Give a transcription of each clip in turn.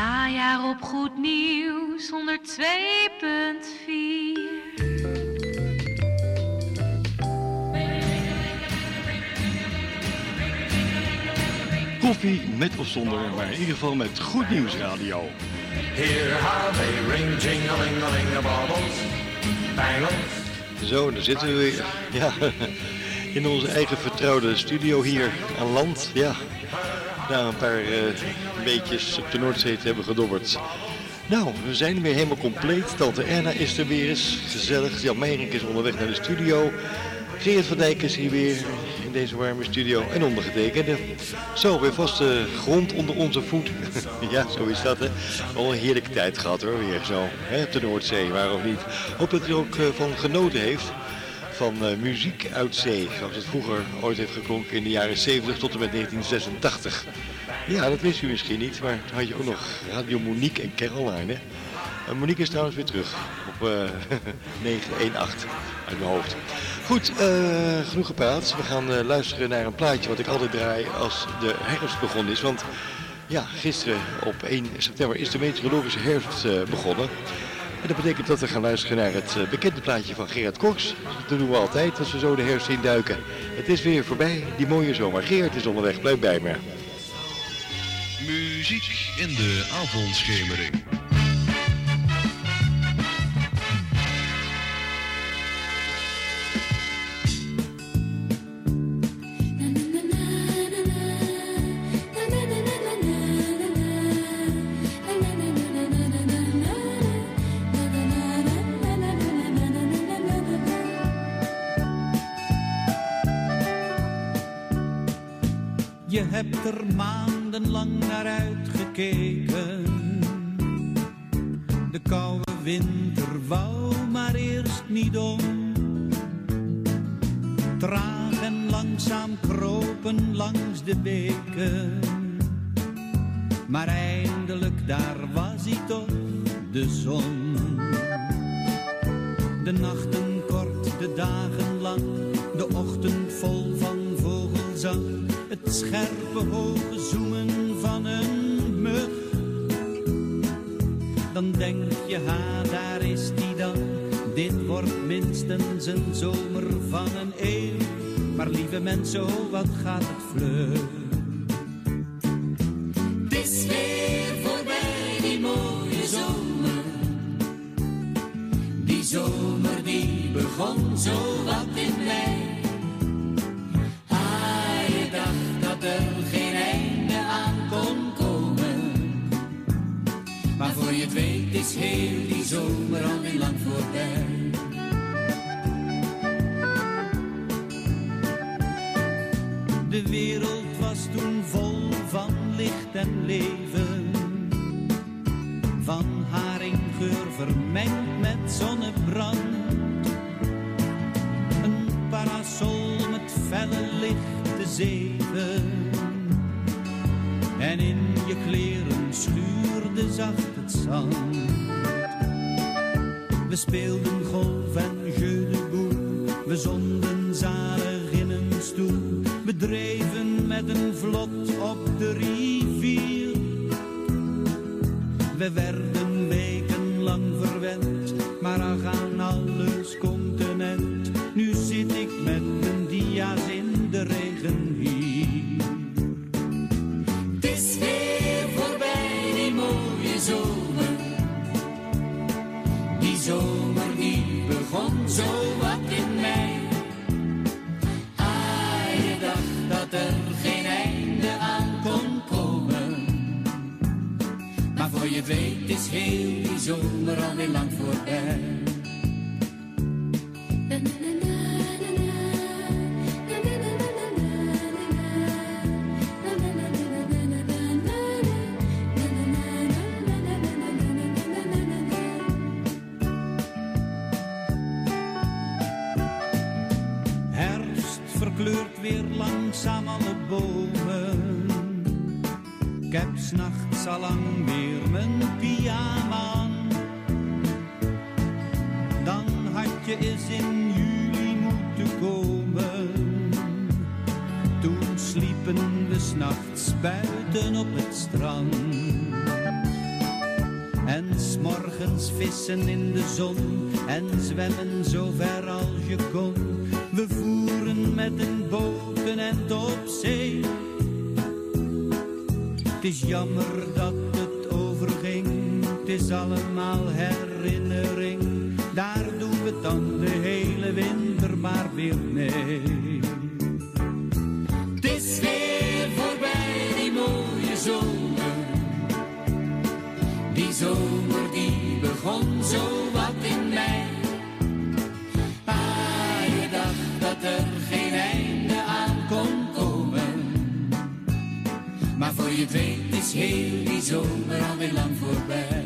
Najaar op Goed Nieuws 102.4. Koffie met of zonder, maar in ieder geval met Goed Nieuws Radio. Hear how they ring, the baubles, bangles. Zo, daar zitten we weer. Ja, in onze eigen vertrouwde studio hier aan land. Ja, na een paar beetjes op de Noordzee te hebben gedobberd. Nou, we zijn weer helemaal compleet. Tante Erna is er weer eens. Gezellig. Jan Meijering is onderweg naar de studio. Gerrit van Dijk is hier weer in deze warme studio. En ondergetekende. Zo, weer vaste grond onder onze voet. ja, zo is dat hè. Al een heerlijke tijd gehad hoor, weer zo. Hè, op de Noordzee, waarom niet. Hoop dat u er ook uh, van genoten heeft van uh, muziek uit zee, zoals het vroeger ooit heeft geklonken in de jaren 70 tot en met 1986. Ja, dat wist u misschien niet, maar had je ook nog Radio Monique en Caroline. Uh, Monique is trouwens weer terug op uh, 918 uit mijn hoofd. Goed, genoeg gepraat. We gaan luisteren naar een plaatje wat ik altijd draai als de herfst begonnen is. Want ja, gisteren op 1 september is de meteorologische herfst begonnen. En dat betekent dat we gaan luisteren naar het uh, bekende plaatje van Gerard Cox. Dat doen we altijd als we zo de herfst induiken. Het is weer voorbij, die mooie zomer. Gerard is onderweg, blijf bij me. Muziek in de avondschemering. don't oh, wat gaat het vlug. Het is weer voorbij, die mooie zomer. Die zomer die begon zo Verkleurt weer langzaam alle bomen. Ik heb s'nachts al lang weer mijn pyjama. Dan had je eens in juli moeten komen. Toen sliepen we s'nachts buiten op het strand. En s'morgens vissen in de zon en zwemmen zo ver als je kon. We voeren met een boot end op zee. Het is jammer dat het overging, het is allemaal herinnering. Daar doen we dan de hele winter maar weer mee. Is heel die zomer alweer lang voorbij.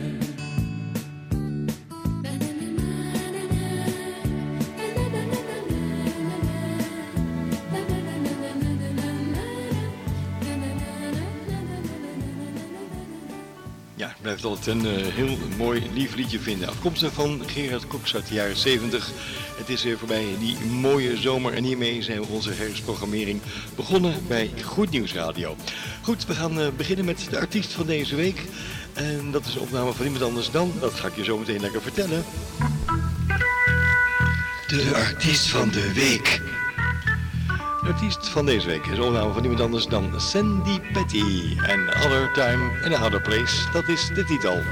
Een eh, heel mooi, lief liedje vinden. Afkomstig van Gerard Cox uit de jaren 70. Het is weer voorbij, die mooie zomer. En hiermee zijn we onze herfstprogrammering begonnen bij Goed Nieuws Radio. Goed, we gaan eh, beginnen met de artiest van deze week. En dat is een opname van iemand anders dan. Dat ga ik je zo meteen lekker vertellen. De artiest van de week. Artiest van deze week is opname van niemand anders dan Sandy Petty. En Other Time and Other Place, dat is de titel.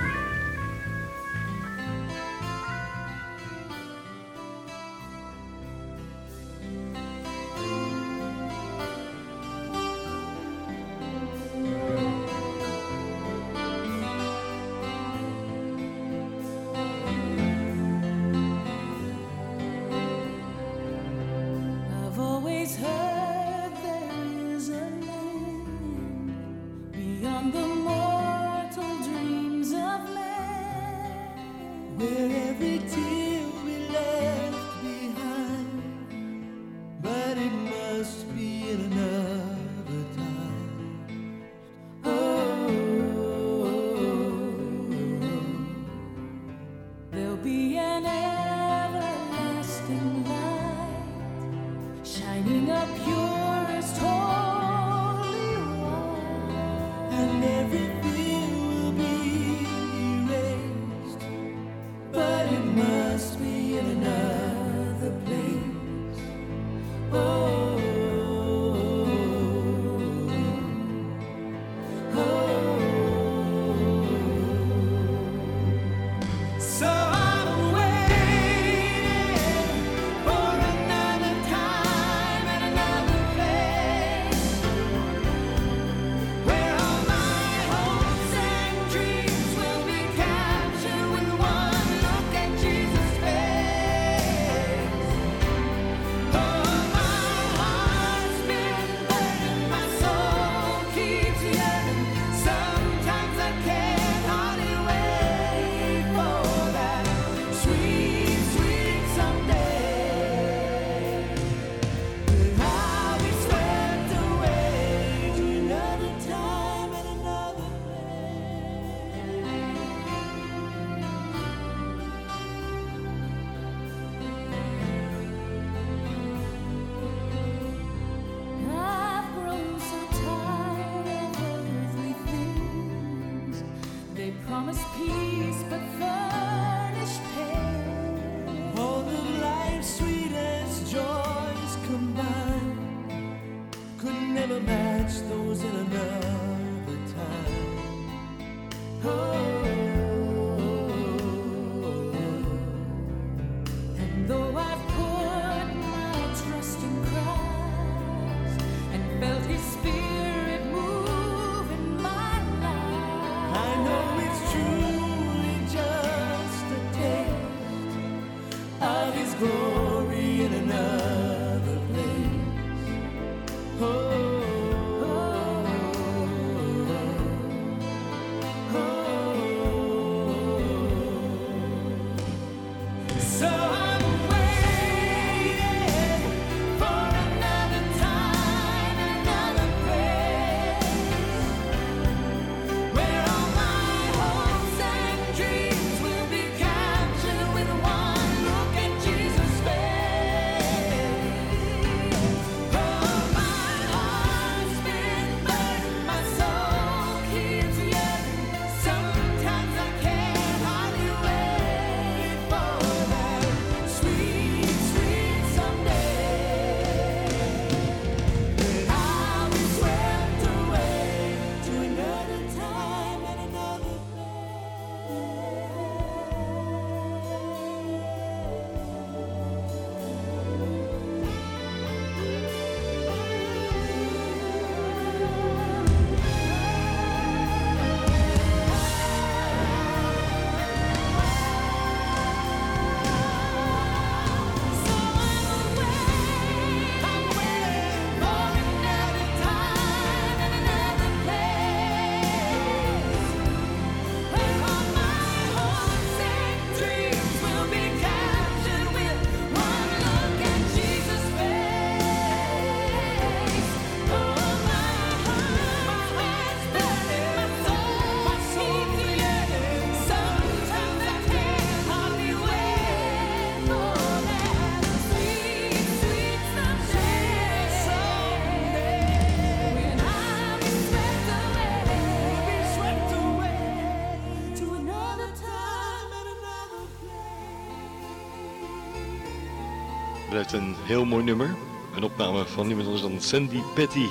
Een heel mooi nummer. Een opname van niemand anders dan Sandy Petty.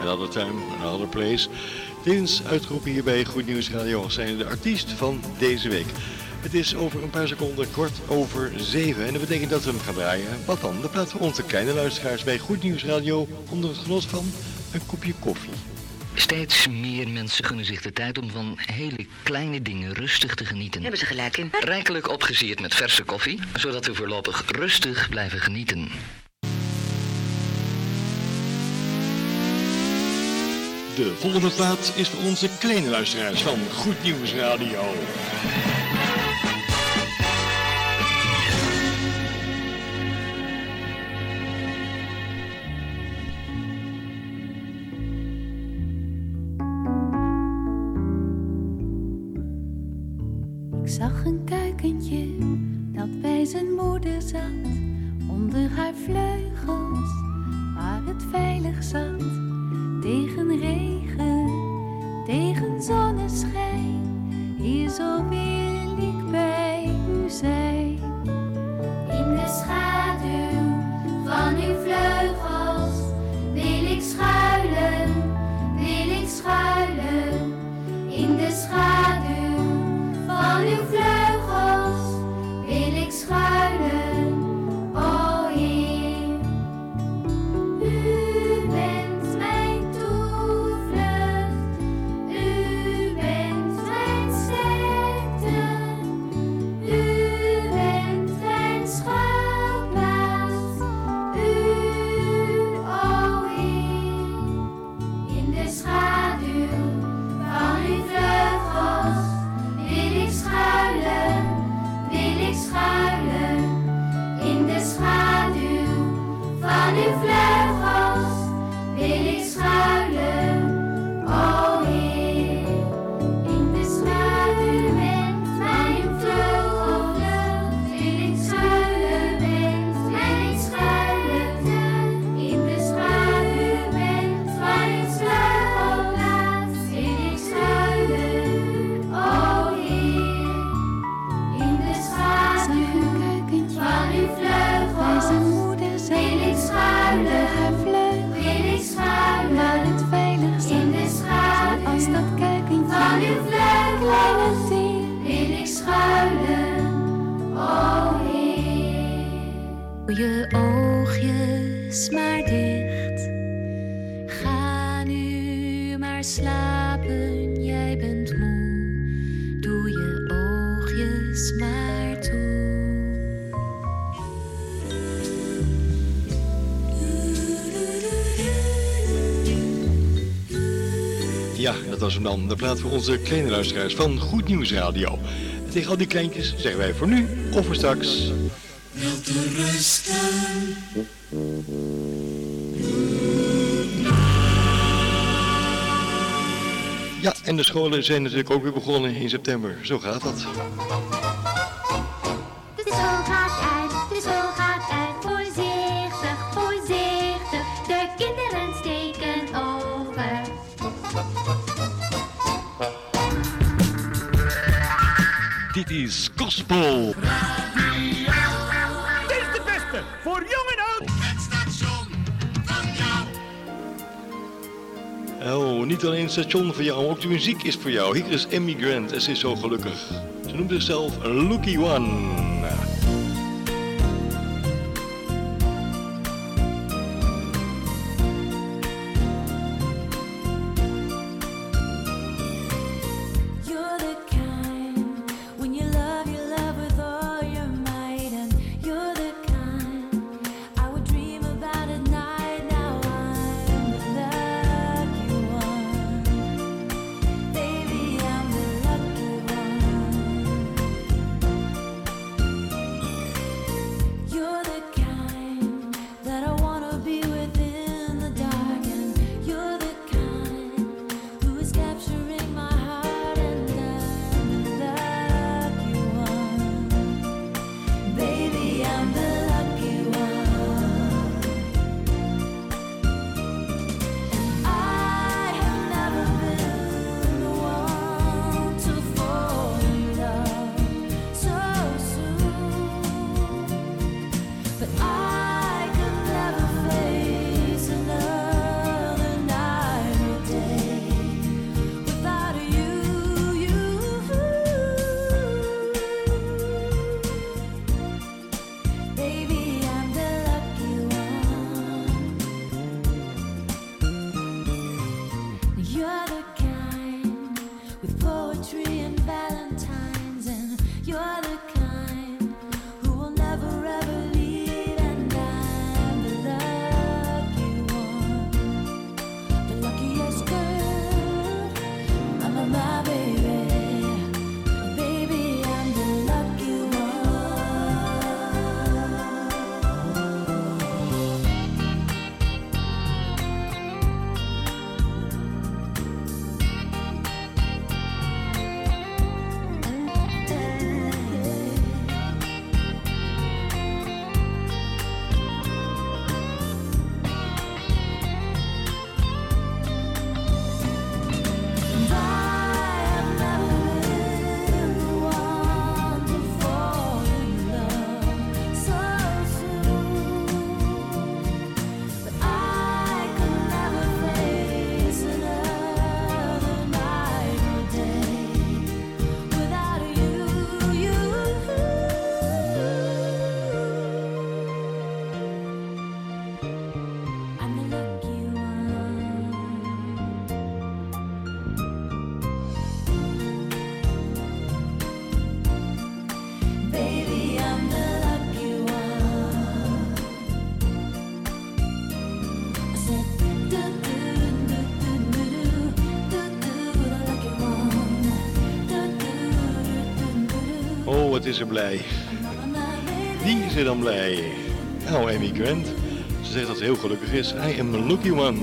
Another Time, Another Place. Tevens uitgeroepen hier bij Goed Nieuws Radio als zijn de artiest van deze week. Het is over een paar seconden kwart over zeven. En dat betekent dat we hem gaan draaien. Wat dan? De plaats voor onze kleine luisteraars bij Goed Nieuws Radio onder het genot van een kopje koffie. Steeds meer mensen gunnen zich de tijd om van hele kleine dingen rustig te genieten. Hebben ze gelijk in. Rijkelijk opgesierd met verse koffie, zodat we voorlopig rustig blijven genieten. De volgende plaat is voor onze kleine luisteraars van Goed Nieuws Radio. Dan. De plaat voor onze kleine luisteraars van Goed Nieuws Radio. En tegen al die kleintjes zeggen wij voor nu of voor straks. Ja, en de scholen zijn natuurlijk ook weer begonnen in september. Zo gaat dat. Is Gospel. Dit is de beste voor jong en oud. Het station van jou. Oh, niet alleen het station voor jou, ook de muziek is voor jou. Hier is Emmy Grant en ze is zo gelukkig. Ze noemt zichzelf Lucky One. Is ze blij. Die is er dan blij. Nou, Amy Grant. Ze zegt dat ze heel gelukkig is. I am a lucky one.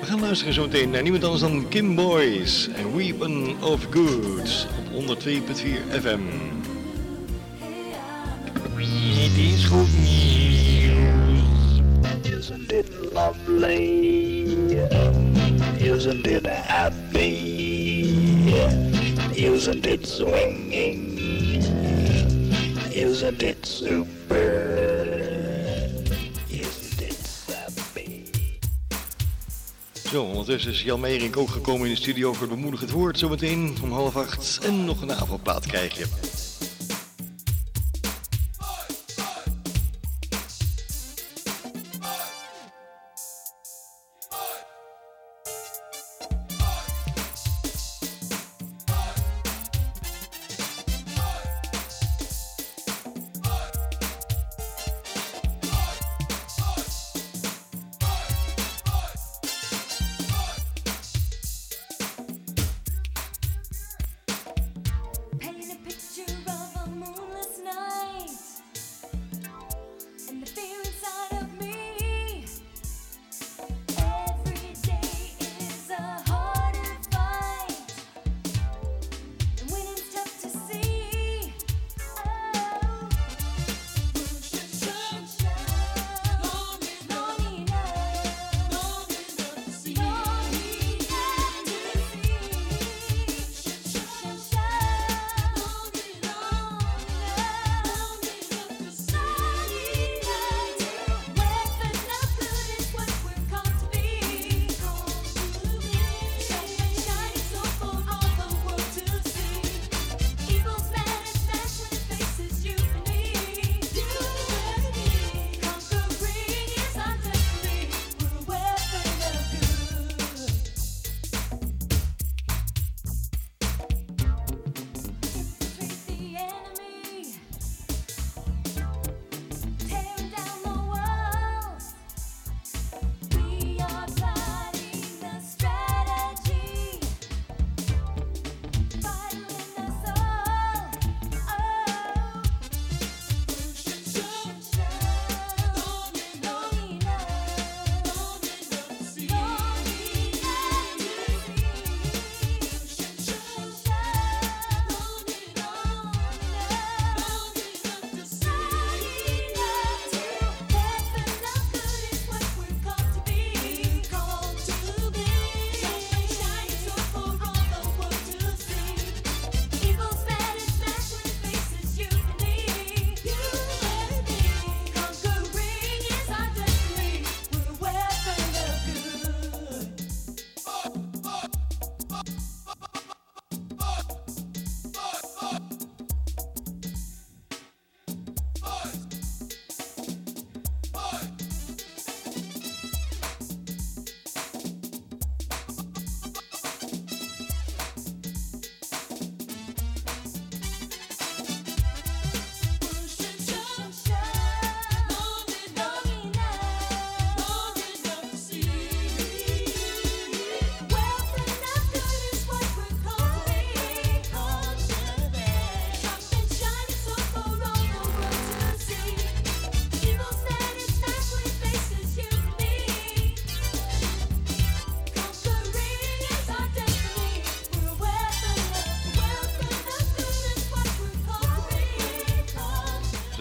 We gaan luisteren zo meteen naar niemand anders dan Kim Boys en Weapon of Goods op 102.4 FM. Zo, ondertussen is Jan Meijering ook gekomen in de studio voor het bemoedigend woord. Zometeen om half acht. En nog een avondplaat krijg je.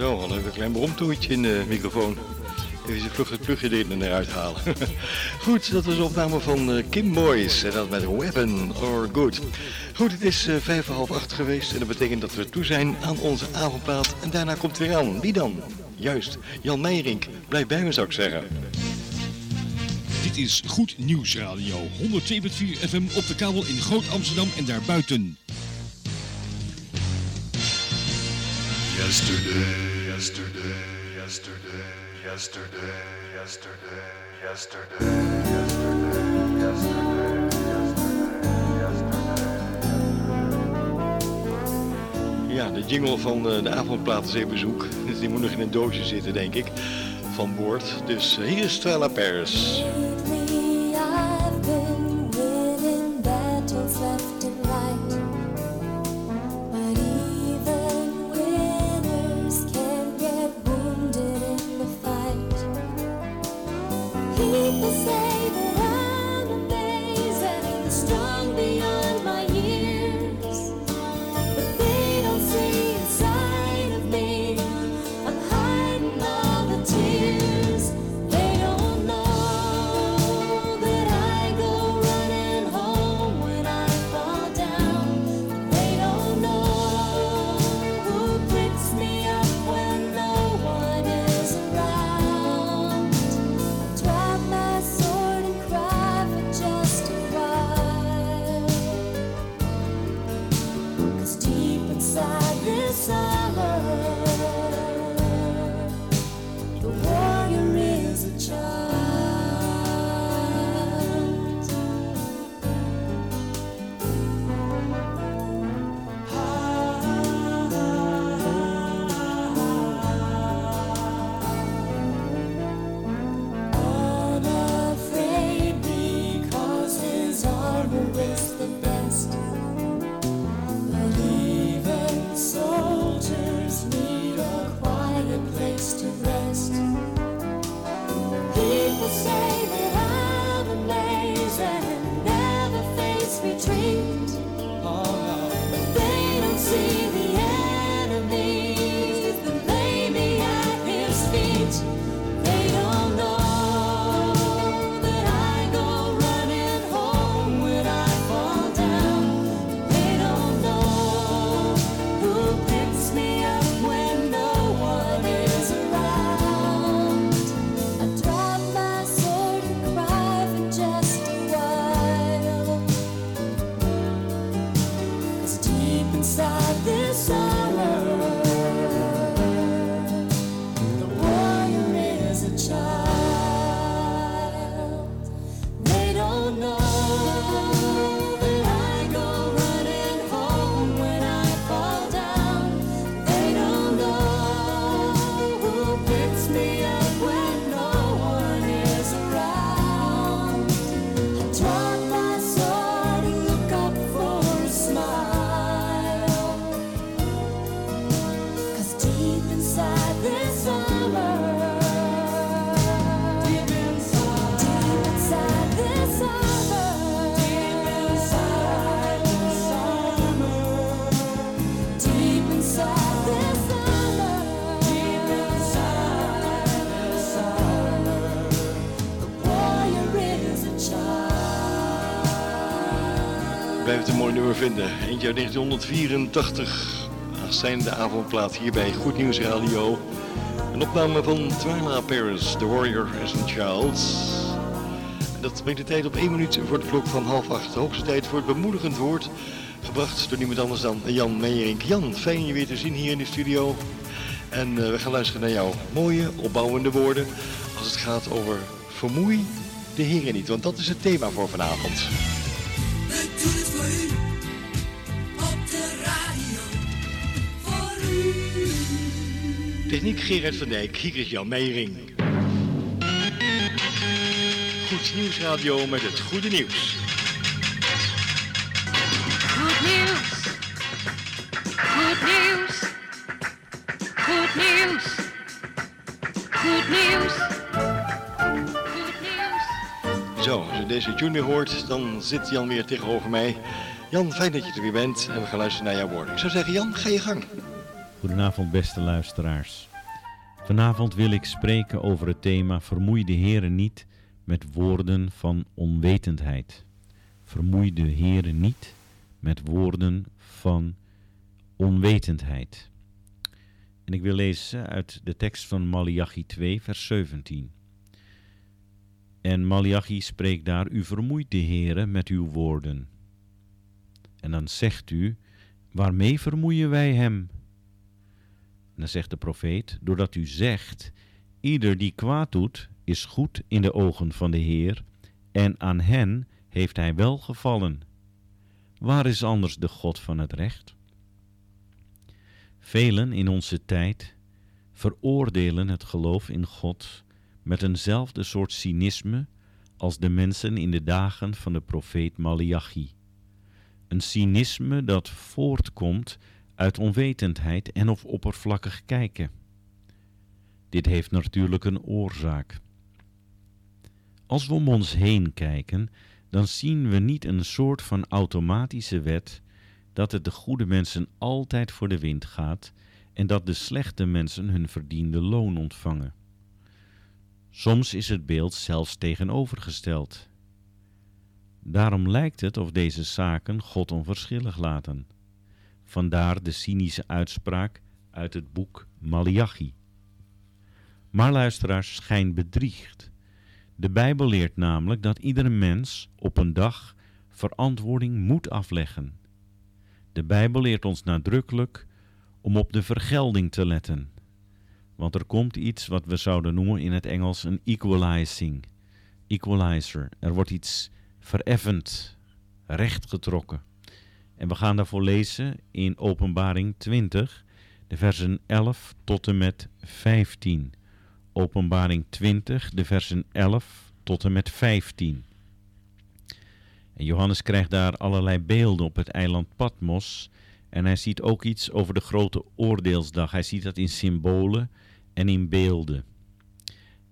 Zo, al even een klein bromtoertje in de microfoon. Even vlug het plugje erin en eruit halen. Goed, dat was de opname van eh, Kim Boys. En dat met Weapon or Good. Goed, het is eh, vijf voor half acht geweest. En dat betekent dat we toe zijn aan onze avondplaat. En daarna komt weer aan. Wie dan? Juist, Jan Meijering. Blijf bij me, zou ik zeggen. Dit is Goed Nieuws Radio. 102.4 FM op de kabel in Groot Amsterdam en daarbuiten. Yesterday, yesterday, yesterday, yesterday, yesterday, yesterday, yesterday, yesterday, Ja, de jingle van eh, de avondplaat is even bezoek. Dus die moet nog in een doosje zitten, denk ik. Van boord. Dus eh, hier is Twella Paris. Een mooi nummer vinden. Eentje uit 1984. Zijn de avondplaat hier bij Goed Nieuws Radio. Een opname van Twyla Paris, The Warrior is a Child. En dat brengt de tijd op 1 minuut voor de klok van half acht. Hoogste tijd voor het bemoedigend woord. Gebracht door niemand anders dan Jan Meijerink. Jan, fijn je weer te zien hier in de studio. En eh, we gaan luisteren naar jouw mooie, opbouwende woorden. Als het gaat over vermoei de heren niet. Want dat is het thema voor vanavond. Techniek Gerard van Dijk, hier is Jan Meijering. Goed Nieuwsradio met het goede nieuws. Goed nieuws. Goed nieuws. Goed nieuws. Goed nieuws. Goed nieuws. Zo, als je deze tune weer hoort, dan zit Jan weer tegenover mij. Jan, fijn dat je er weer bent en we gaan luisteren naar jouw woorden. Ik zou zeggen, Jan, ga je gang. Goedenavond, beste luisteraars. Vanavond wil ik spreken over het thema Vermoei de Heere niet met woorden van onwetendheid. Vermoei de Heere niet met woorden van onwetendheid. En ik wil lezen uit de tekst van Malachi 2, vers 17. En Malachi spreekt daar, u vermoeit de Heere met uw woorden. En dan zegt u, waarmee vermoeien wij hem? Dan zegt de profeet, doordat u zegt, ieder die kwaad doet, is goed in de ogen van de Heer, en aan hen heeft hij wel gevallen. Waar is anders de God van het recht? Velen in onze tijd veroordelen het geloof in God met eenzelfde soort cynisme als de mensen in de dagen van de profeet Malachi. Een cynisme dat voortkomt uit onwetendheid en of oppervlakkig kijken. Dit heeft natuurlijk een oorzaak. Als we om ons heen kijken, dan zien we niet een soort van automatische wet dat het de goede mensen altijd voor de wind gaat en dat de slechte mensen hun verdiende loon ontvangen. Soms is het beeld zelfs tegenovergesteld. Daarom lijkt het of deze zaken God onverschillig laten. Vandaar de cynische uitspraak uit het boek Malachi. Maar luisteraars, schijn bedriegt. De Bijbel leert namelijk dat iedere mens op een dag verantwoording moet afleggen. De Bijbel leert ons nadrukkelijk om op de vergelding te letten. Want er komt iets wat we zouden noemen in het Engels een equalizing. Equalizer. Er wordt iets vereffend, rechtgetrokken. En we gaan daarvoor lezen in Openbaring 20, de versen 11 tot en met 15. Openbaring 20, de versen 11 tot en met 15. En Johannes krijgt daar allerlei beelden op het eiland Patmos. En hij ziet ook iets over de grote oordeelsdag. Hij ziet dat in symbolen en in beelden.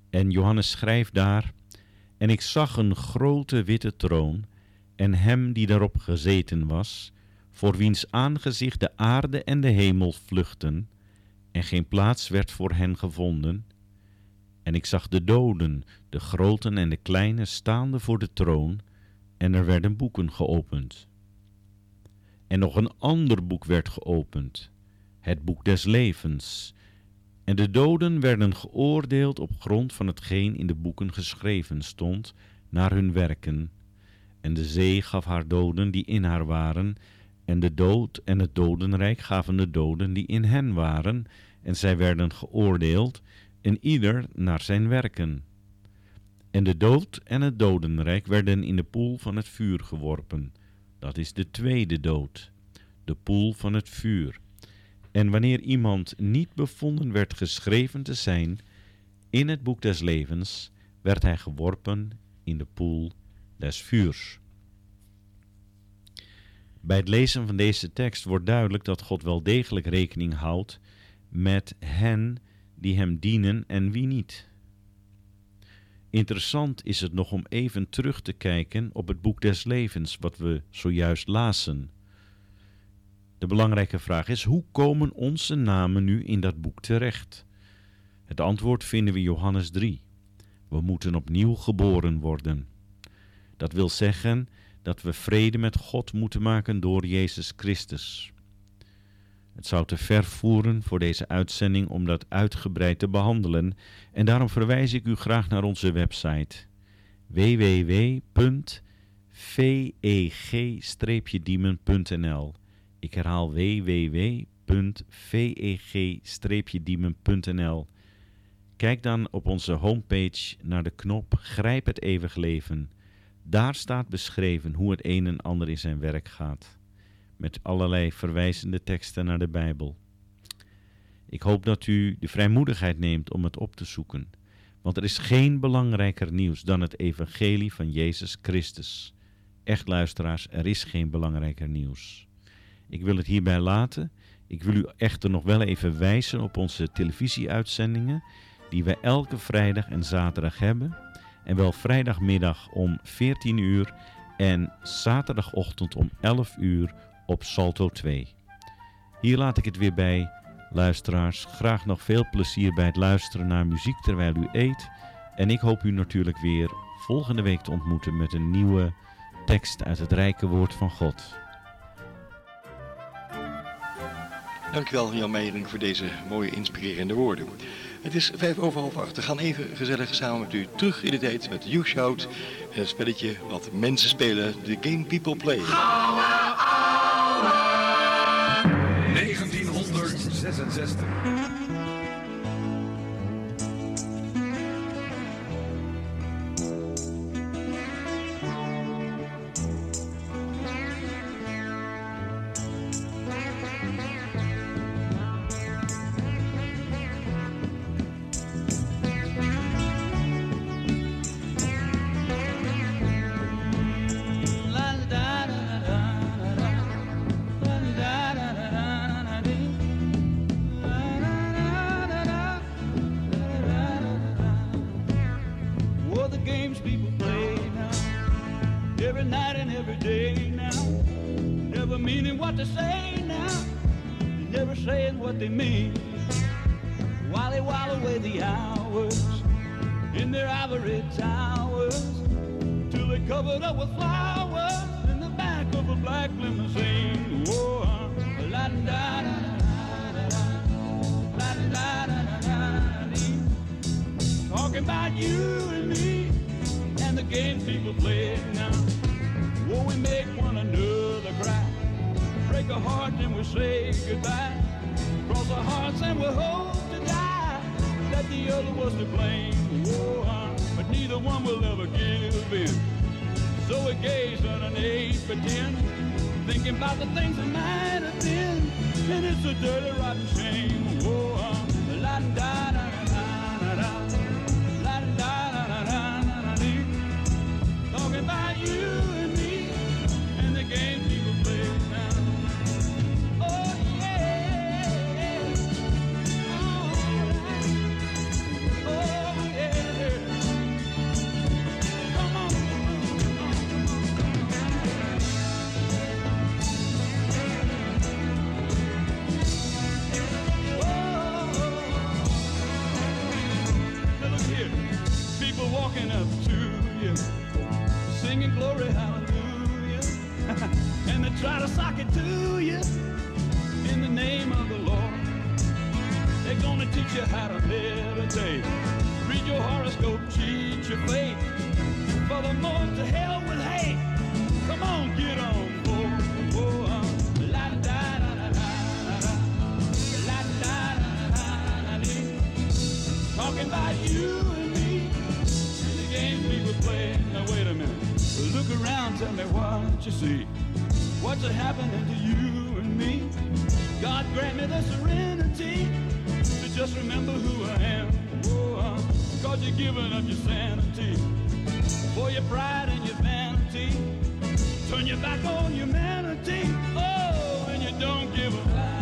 En Johannes schrijft daar: En ik zag een grote witte troon, en hem die daarop gezeten was, voor wiens aangezicht de aarde en de hemel vluchten, en geen plaats werd voor hen gevonden. En ik zag de doden, de groten en de kleine, staande voor de troon, en er werden boeken geopend. En nog een ander boek werd geopend, het boek des levens. En de doden werden geoordeeld op grond van hetgeen in de boeken geschreven stond, naar hun werken. En de zee gaf haar doden die in haar waren, en de dood en het dodenrijk gaven de doden die in hen waren, en zij werden geoordeeld, en ieder naar zijn werken. En de dood en het dodenrijk werden in de poel van het vuur geworpen. Dat is de tweede dood, de poel van het vuur. En wanneer iemand niet bevonden werd geschreven te zijn in het boek des levens, werd hij geworpen in de poel des vuurs. Bij het lezen van deze tekst wordt duidelijk dat God wel degelijk rekening houdt met hen die hem dienen en wie niet. Interessant is het nog om even terug te kijken op het boek des levens, wat we zojuist lazen. De belangrijke vraag is: hoe komen onze namen nu in dat boek terecht? Het antwoord vinden we in Johannes 3. We moeten opnieuw geboren worden. Dat wil zeggen dat we vrede met God moeten maken door Jezus Christus. Het zou te ver voeren voor deze uitzending om dat uitgebreid te behandelen en daarom verwijs ik u graag naar onze website www.veg-diemen.nl Ik herhaal www.veg-diemen.nl Kijk dan op onze homepage naar de knop Grijp het eeuwig leven. Daar staat beschreven hoe het een en ander in zijn werk gaat met allerlei verwijzende teksten naar de Bijbel. Ik hoop dat u de vrijmoedigheid neemt om het op te zoeken, want er is geen belangrijker nieuws dan het evangelie van Jezus Christus. Echt luisteraars, er is geen belangrijker nieuws. Ik wil het hierbij laten. Ik wil u echter nog wel even wijzen op onze televisieuitzendingen die wij elke vrijdag en zaterdag hebben. En wel vrijdagmiddag om 14 uur en zaterdagochtend om 11 uur op Salto 2. Hier laat ik het weer bij. Luisteraars, graag nog veel plezier bij het luisteren naar muziek terwijl u eet. En ik hoop u natuurlijk weer volgende week te ontmoeten met een nieuwe tekst uit het rijke woord van God. Dankjewel Jan Meijering voor deze mooie inspirerende woorden. Het is vijf over half acht. We gaan even gezellig samen met u terug in de tijd met You Shout. Het spelletje wat mensen spelen, de game people play. 1966. They say now, they're never saying what they mean. While they while away the hours in their ivory towers, goodbye. Cross our hearts and we hope to die. That the other was to blame. Oh, huh, but neither one will ever give in. So we gaze underneath pretend, thinking about the things that might have been. And it's a dirty, rotten shame. Gonna teach you how to meditate, read your horoscope, cheat your fate. Furthermore, to hell with hate. Come on, get on. Talking about you and me and the games people play. Now wait a minute. Look around, tell me what you see. What's happening to you and me? God grant me the serenity just remember who I am. Oh, uh, cause you're giving up your sanity for your pride and your vanity. Turn your back on humanity. Oh, and you don't give a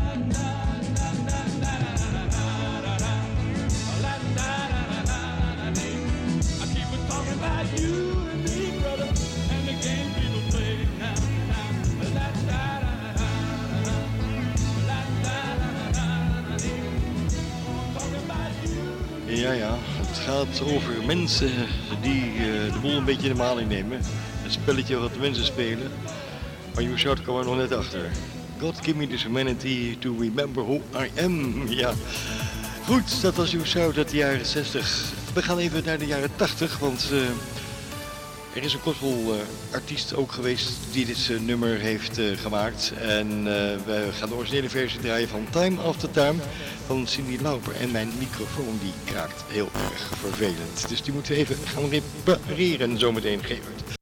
Ja, ja, het gaat over mensen die eh, de boel een beetje in de maling nemen. Het spelletje wat mensen spelen. Maar You Shout kwam er nog net achter. God give me this humanity to remember who I am. Ja, goed, dat was You Shout uit de jaren 60. We gaan even naar de jaren 80, want eh, er is een gospel artiest ook geweest die dit eh, nummer heeft eh, gemaakt. En eh, we gaan de originele versie draaien van Time After Time van Cindy Lauper. En mijn microfoon die kraakt heel erg vervelend. Dus die moeten we even gaan repareren zometeen, Gerard.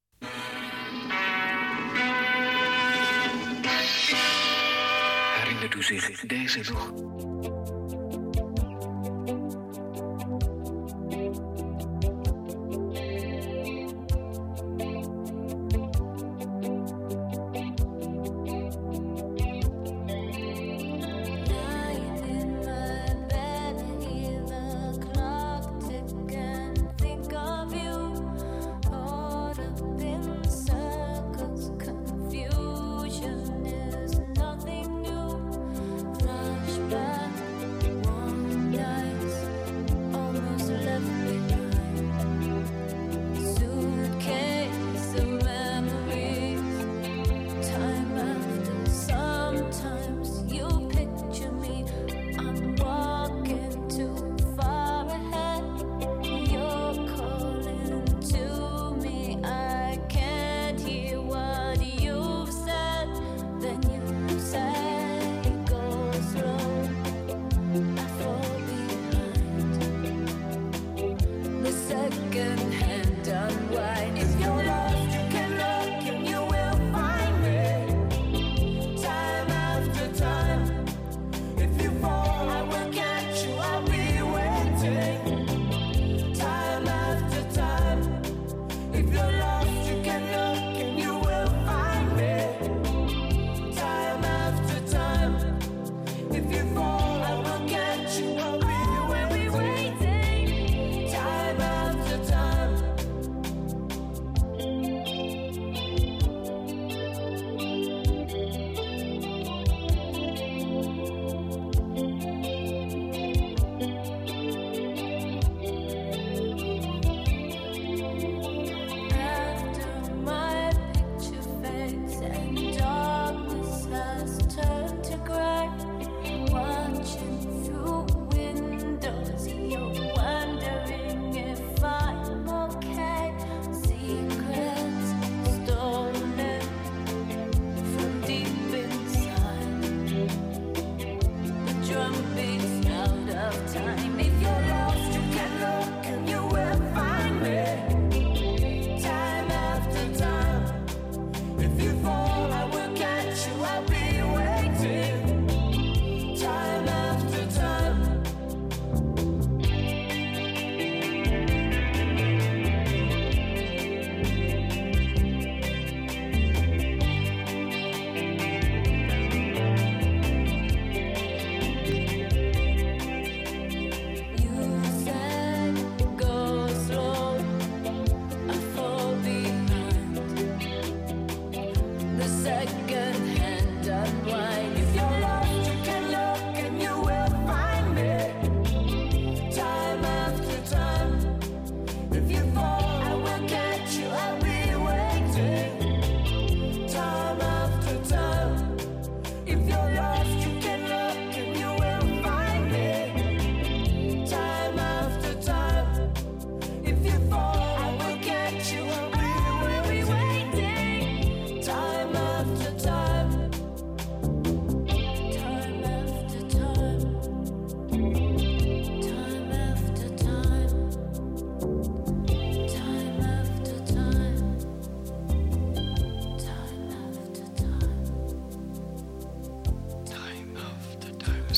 Herinnert u zich deze nog?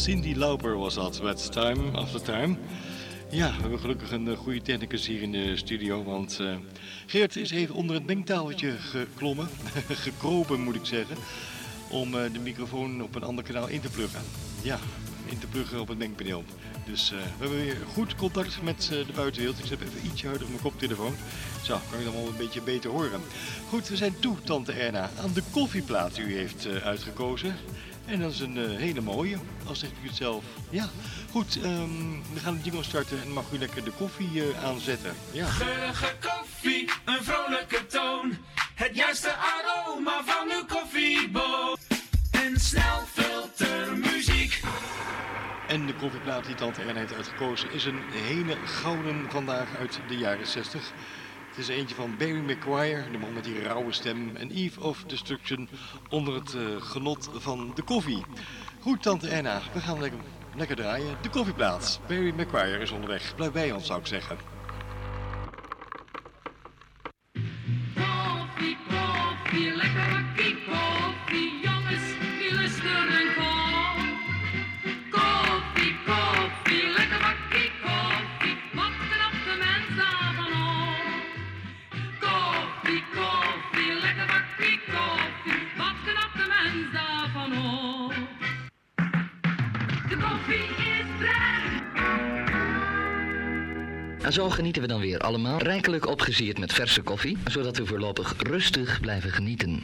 Cindy Lauper was dat met Time After Time. Ja, we hebben gelukkig een eh, goede technicus hier in de studio, want eh, Geert is even onder het mengtafeltje geklommen, gekropen moet ik zeggen, om eh, de microfoon op een ander kanaal in te pluggen. Ja, in te pluggen op het mengpaneel. Dus we hebben weer goed contact met de buitenwereld. Ik zet even ietsje harder op mijn koptelefoon. Zo, kan je dan wel een beetje beter horen. Goed, we zijn toe, tante Erna, aan de koffieplaat die u heeft uitgekozen. En dat is een eh, hele mooie, al zegt u het zelf. Ja, goed, ehm, we gaan de jingle starten en mag u lekker de koffie eh, aanzetten. Ja. Geurige koffie, een vrolijke toon. Het juiste aroma van uw koffieboot. En snelfiltermuziek. En de koffieplaat die tante Erna heeft uitgekozen is een hele gouden vandaag uit de jaren 60. Het is eentje van Barry McGuire, de man met die rauwe stem. En Eve of Destruction onder het eh, genot van de koffie. Goed, tante Erna, we gaan lekker, lekker draaien. De koffieplaat. Barry McGuire is onderweg. Blijf bij ons, zou ik zeggen. Zo genieten we dan weer allemaal rijkelijk opgesierd met verse koffie, zodat we voorlopig rustig blijven genieten.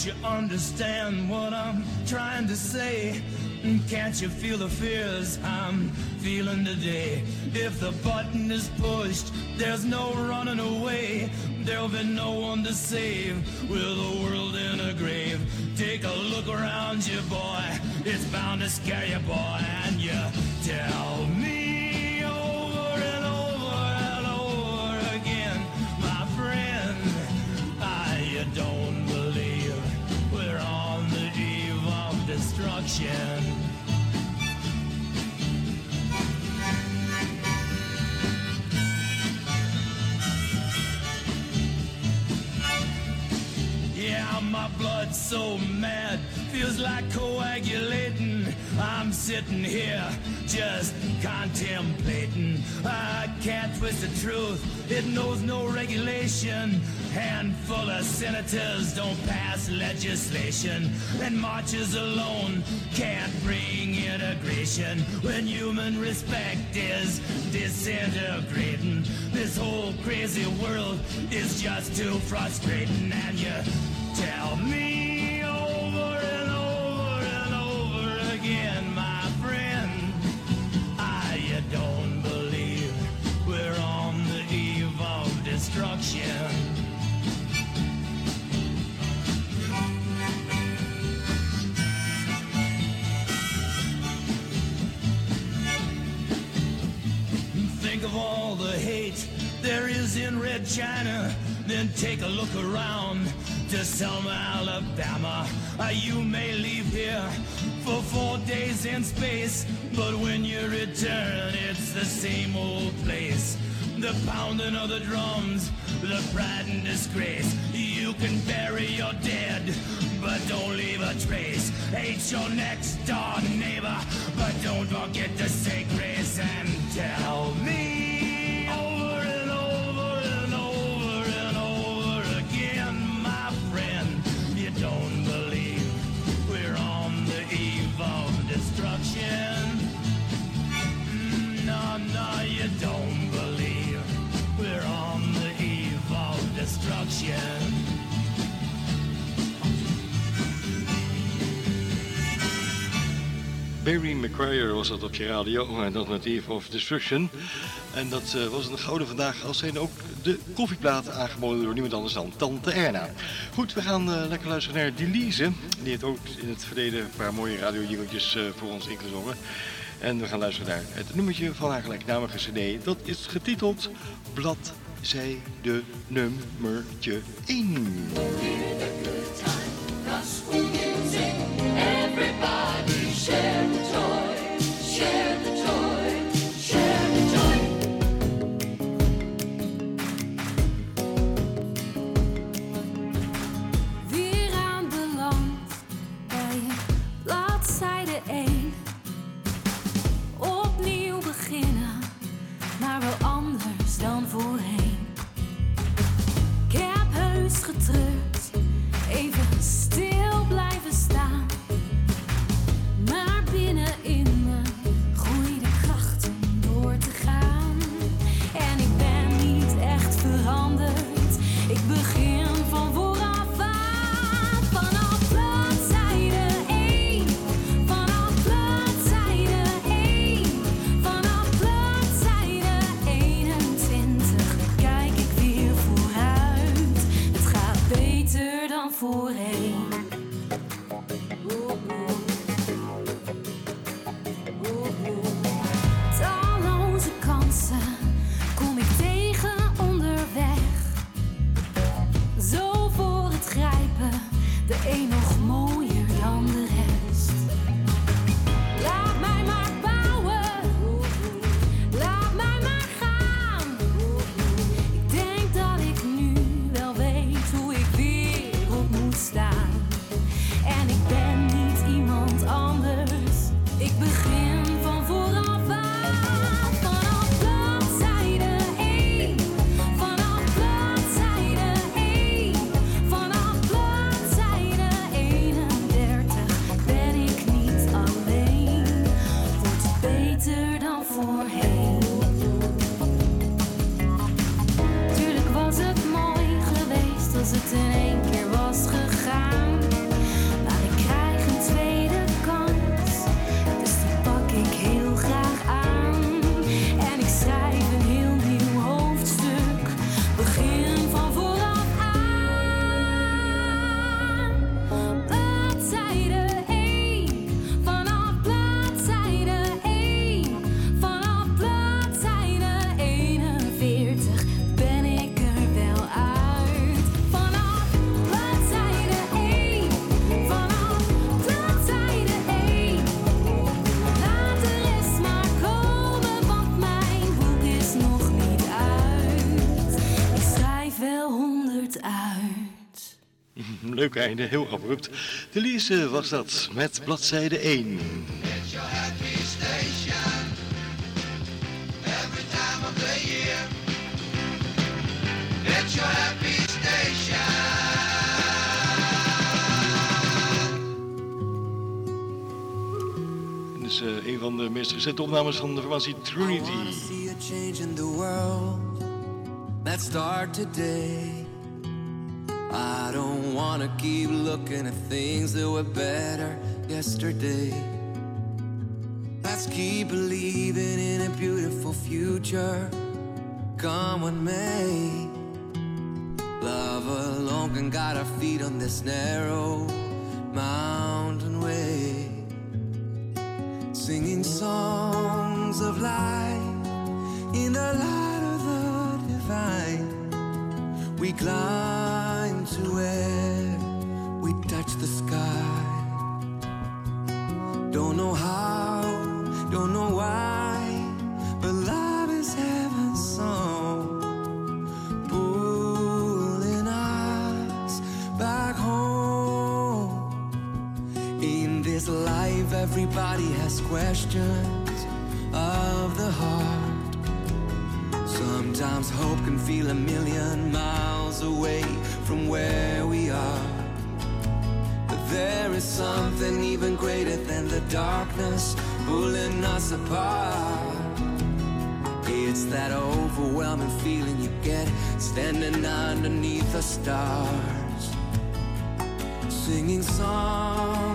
Don't you understand what I'm trying to say? Can't you feel the fears I'm feeling today? If the button is pushed, there's no running away. There'll be no one to save with the world in a grave. Take a look around you, boy. It's bound to scare you, boy. And you tell me destruction. My blood's so mad, feels like coagulating. I'm sitting here just contemplating. I can't twist the truth, it knows no regulation. Handful of senators don't pass legislation, and marches alone can't bring integration. When human respect is disintegrating, this whole crazy world is just too frustrating, and you tell me over and over and over again, my friend. I you don't believe we're on the eve of destruction. Think of all the hate there is in Red China, then take a look around to Selma, Alabama. Uh, you may leave here for four days in space, but when you return, it's the same old place. The pounding of the drums, the pride and disgrace. You can bury your dead, but don't leave a trace. Hate your next door neighbor, but don't forget to say grace and tell me Barry McGuire was dat op je radio en dat met Eve of Destruction. En dat eh, was een gouden vandaag als zijn ook de koffieplaat aangeboden door niemand anders dan Tante Erna. Goed, we gaan eh, lekker luisteren naar Delise. Die heeft ook in het verleden een paar mooie radiojingeltjes eh voor ons ingezongen. En we gaan luisteren naar het nummertje van haar gelijknamige cd. Dat is getiteld Bladzijde nummertje 1. Leuk einde, heel abrupt. Delise was dat met bladzijde 1. It's your happy station. Every time of the year. It's your happy station. Dit is eh, een van de meest recente opnames van de formatie Trinity. see a change in the world. Let's start today. I don't wanna keep looking at things that were better yesterday. Let's keep believing in a beautiful future. Come what may. Love alone can guide our feet on this narrow mountain way. Singing songs of light in the light of the divine. We climb to darkness pulling us apart. It's that overwhelming feeling you get standing underneath the stars, singing songs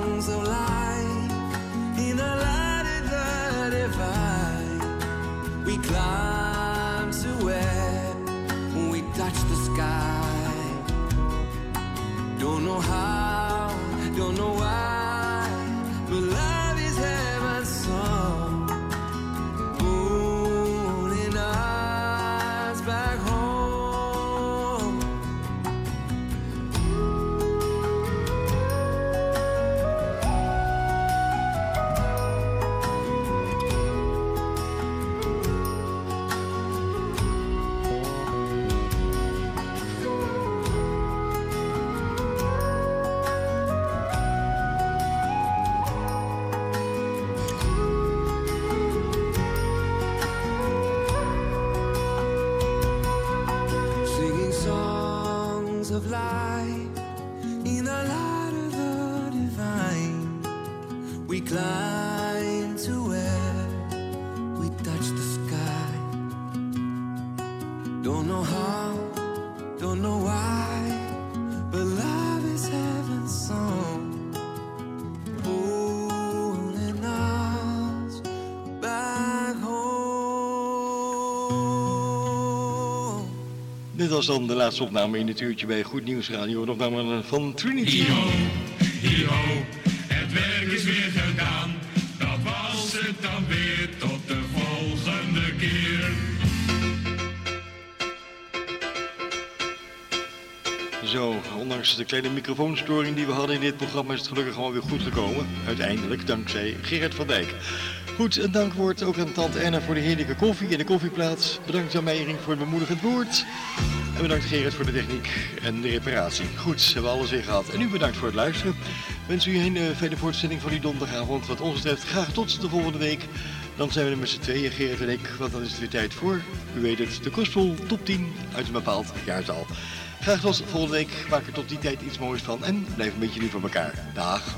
was dan de laatste opname in het uurtje bij Goed Nieuws Radio. Een opname van Trinity. Het werk is weer gedaan. Dat was het dan weer, tot de volgende keer. Zo, ondanks de kleine microfoonstoring die we hadden in dit programma is het gelukkig allemaal weer goed gekomen. Uiteindelijk, dankzij Gerard van Dijk. Goed, een dankwoord ook aan tante Anna voor de heerlijke koffie in de koffieplaats. Bedankt aan Meijering voor het bemoedigend woord. En bedankt Gerard voor de techniek en de reparatie. Goed, hebben we alles weer gehad. En u bedankt voor het luisteren. Wens u een uh, fijne voortzetting van die donderdagavond. Wat ons betreft graag tot de volgende week. Dan zijn we er met z'n tweeën, Gerard en ik, want dan is het weer tijd voor, u weet het, de Kostpol top 10 uit een bepaald jaartal. Graag tot volgende week, maak er tot die tijd iets moois van en blijf een beetje lief voor elkaar. Dag.